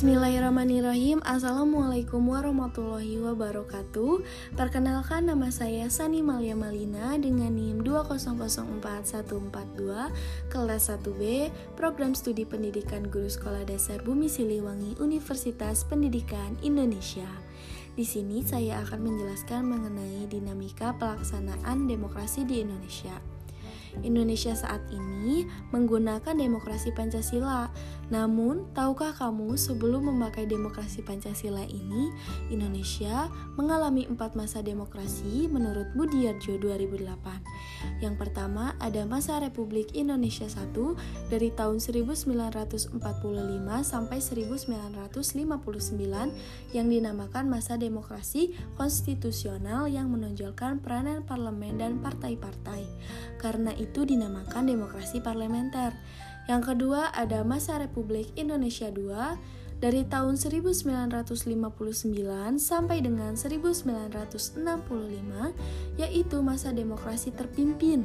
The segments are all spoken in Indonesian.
Bismillahirrahmanirrahim. Assalamualaikum warahmatullahi wabarakatuh. Perkenalkan nama saya Sani Malia Malina Dengan NIM 2004142 Kelas 1B Program Studi Pendidikan Guru Sekolah Dasar Bumi Siliwangi Universitas Pendidikan Indonesia. Di sini saya akan menjelaskan mengenai dinamika pelaksanaan demokrasi di Indonesia. Indonesia saat ini menggunakan demokrasi Pancasila. Namun, tahukah kamu sebelum memakai demokrasi Pancasila ini, Indonesia mengalami empat masa demokrasi menurut Budiarjo 2008. Yang pertama ada masa Republik Indonesia I dari tahun 1945 sampai 1959 yang dinamakan masa demokrasi konstitusional yang menonjolkan peranan parlemen dan partai-partai. Karena itu dinamakan demokrasi parlementer. Yang kedua ada masa Republik Indonesia II dari tahun 1959 sampai dengan 1965 yaitu masa demokrasi terpimpin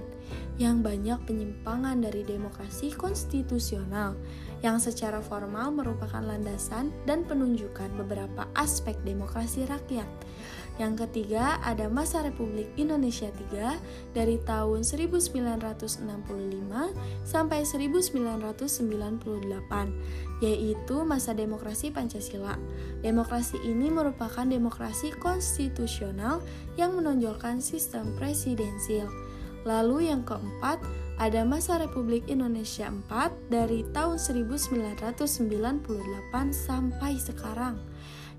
yang banyak penyimpangan dari demokrasi konstitusional yang secara formal merupakan landasan dan penunjukan beberapa aspek demokrasi rakyat yang ketiga, ada masa Republik Indonesia III dari tahun 1965 sampai 1998, yaitu masa demokrasi Pancasila. Demokrasi ini merupakan demokrasi konstitusional yang menonjolkan sistem presidensil. Lalu yang keempat, ada masa Republik Indonesia IV dari tahun 1998 sampai sekarang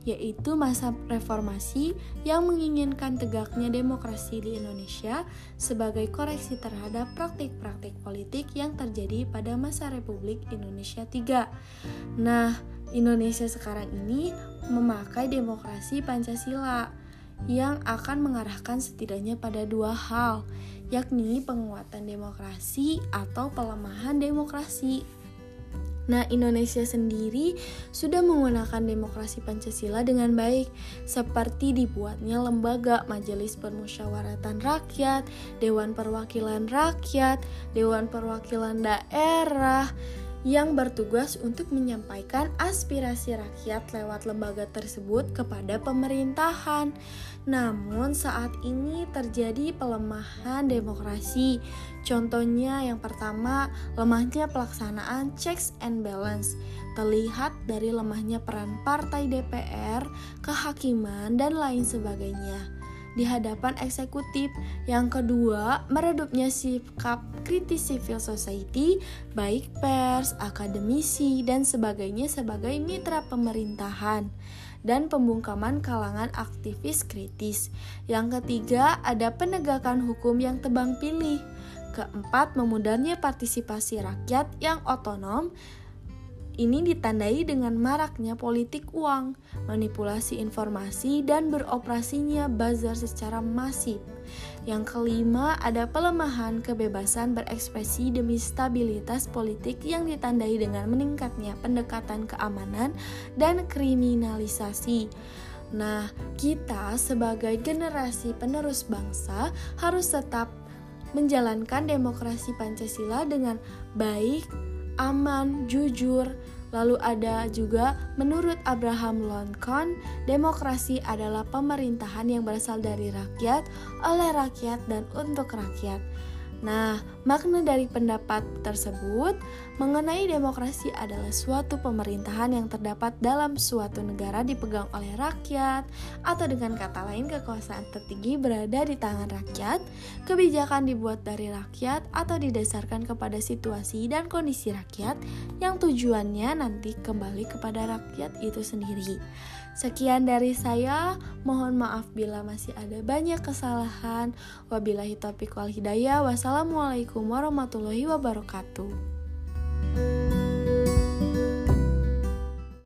yaitu masa reformasi yang menginginkan tegaknya demokrasi di Indonesia sebagai koreksi terhadap praktik-praktik politik yang terjadi pada masa Republik Indonesia III. Nah, Indonesia sekarang ini memakai demokrasi Pancasila yang akan mengarahkan setidaknya pada dua hal, yakni penguatan demokrasi atau pelemahan demokrasi. Nah, Indonesia sendiri sudah menggunakan demokrasi Pancasila dengan baik, seperti dibuatnya lembaga Majelis Permusyawaratan Rakyat, Dewan Perwakilan Rakyat, Dewan Perwakilan Daerah, yang bertugas untuk menyampaikan aspirasi rakyat lewat lembaga tersebut kepada pemerintahan. Namun, saat ini terjadi pelemahan demokrasi. Contohnya, yang pertama, lemahnya pelaksanaan checks and balance, terlihat dari lemahnya peran partai DPR, kehakiman, dan lain sebagainya di hadapan eksekutif. Yang kedua, meredupnya sikap kritis civil society, baik pers, akademisi, dan sebagainya sebagai mitra pemerintahan dan pembungkaman kalangan aktivis kritis. Yang ketiga, ada penegakan hukum yang tebang pilih. Keempat, memudahnya partisipasi rakyat yang otonom ini ditandai dengan maraknya politik uang, manipulasi informasi, dan beroperasinya bazar secara masif. Yang kelima, ada pelemahan kebebasan berekspresi demi stabilitas politik yang ditandai dengan meningkatnya pendekatan keamanan dan kriminalisasi. Nah, kita sebagai generasi penerus bangsa harus tetap menjalankan demokrasi Pancasila dengan baik, aman, jujur. Lalu ada juga menurut Abraham Lincoln, demokrasi adalah pemerintahan yang berasal dari rakyat, oleh rakyat dan untuk rakyat. Nah, makna dari pendapat tersebut mengenai demokrasi adalah suatu pemerintahan yang terdapat dalam suatu negara dipegang oleh rakyat, atau dengan kata lain, kekuasaan tertinggi berada di tangan rakyat. Kebijakan dibuat dari rakyat atau didasarkan kepada situasi dan kondisi rakyat, yang tujuannya nanti kembali kepada rakyat itu sendiri. Sekian dari saya, mohon maaf bila masih ada banyak kesalahan. Wabillahi taufiq wal hidayah. Wassalamualaikum warahmatullahi wabarakatuh.